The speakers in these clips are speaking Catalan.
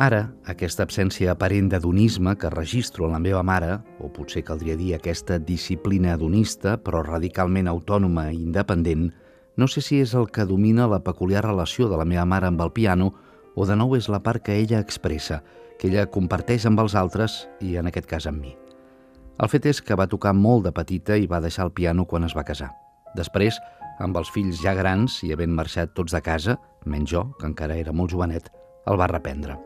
Ara, aquesta absència aparent d'adonisme que registro en la meva mare, o potser caldria dir aquesta disciplina adonista, però radicalment autònoma i independent, no sé si és el que domina la peculiar relació de la meva mare amb el piano o de nou és la part que ella expressa, que ella comparteix amb els altres i en aquest cas amb mi. El fet és que va tocar molt de petita i va deixar el piano quan es va casar. Després, amb els fills ja grans i havent marxat tots de casa, menys jo, que encara era molt jovenet, el va reprendre.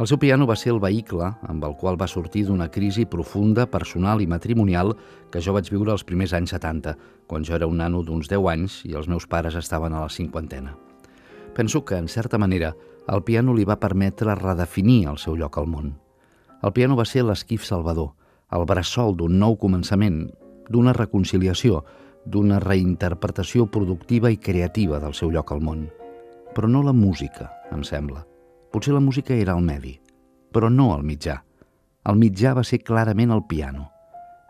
El seu piano va ser el vehicle amb el qual va sortir d'una crisi profunda, personal i matrimonial que jo vaig viure els primers anys 70, quan jo era un nano d'uns 10 anys i els meus pares estaven a la cinquantena. Penso que, en certa manera, el piano li va permetre redefinir el seu lloc al món. El piano va ser l'esquif salvador, el bressol d'un nou començament, d'una reconciliació, d'una reinterpretació productiva i creativa del seu lloc al món. Però no la música, em sembla. Potser la música era el medi, però no el mitjà. El mitjà va ser clarament el piano.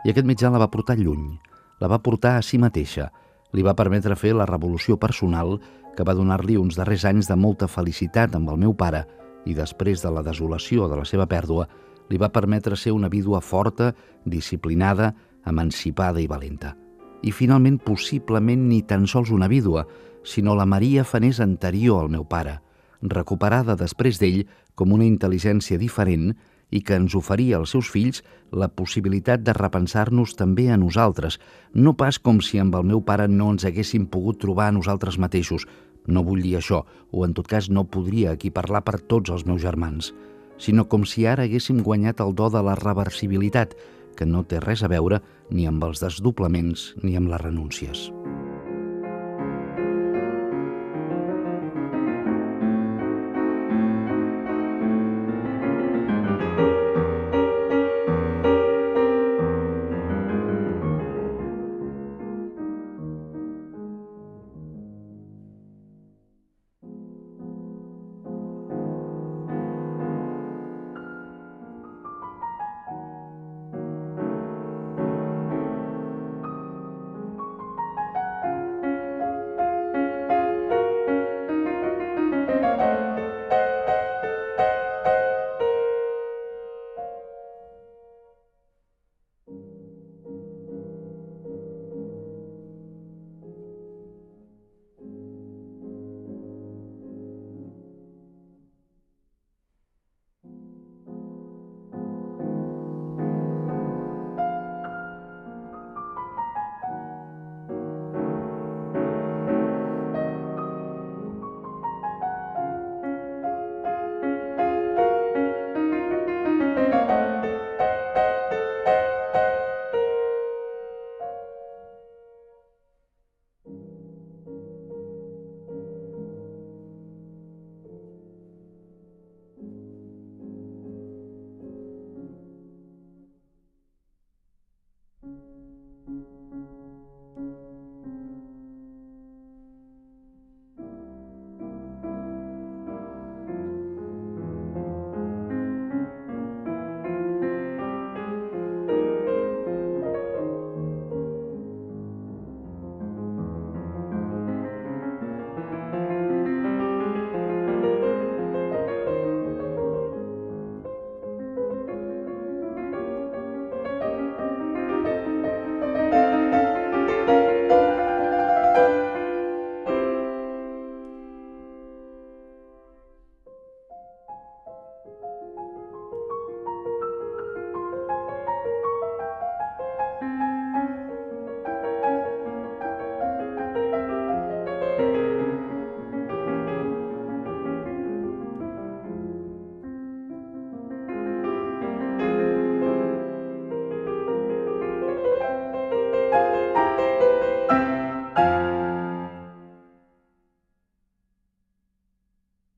I aquest mitjà la va portar lluny, la va portar a si mateixa, li va permetre fer la revolució personal que va donar-li uns darrers anys de molta felicitat amb el meu pare i després de la desolació de la seva pèrdua, li va permetre ser una vídua forta, disciplinada, emancipada i valenta i finalment possiblement ni tan sols una vídua, sinó la Maria Fanés anterior al meu pare, recuperada després d'ell com una intel·ligència diferent i que ens oferia als seus fills la possibilitat de repensar-nos també a nosaltres, no pas com si amb el meu pare no ens haguéssim pogut trobar a nosaltres mateixos. No vull dir això, o en tot cas no podria aquí parlar per tots els meus germans, sinó com si ara haguéssim guanyat el do de la reversibilitat, que no té res a veure ni amb els desdoblaments ni amb les renúncies.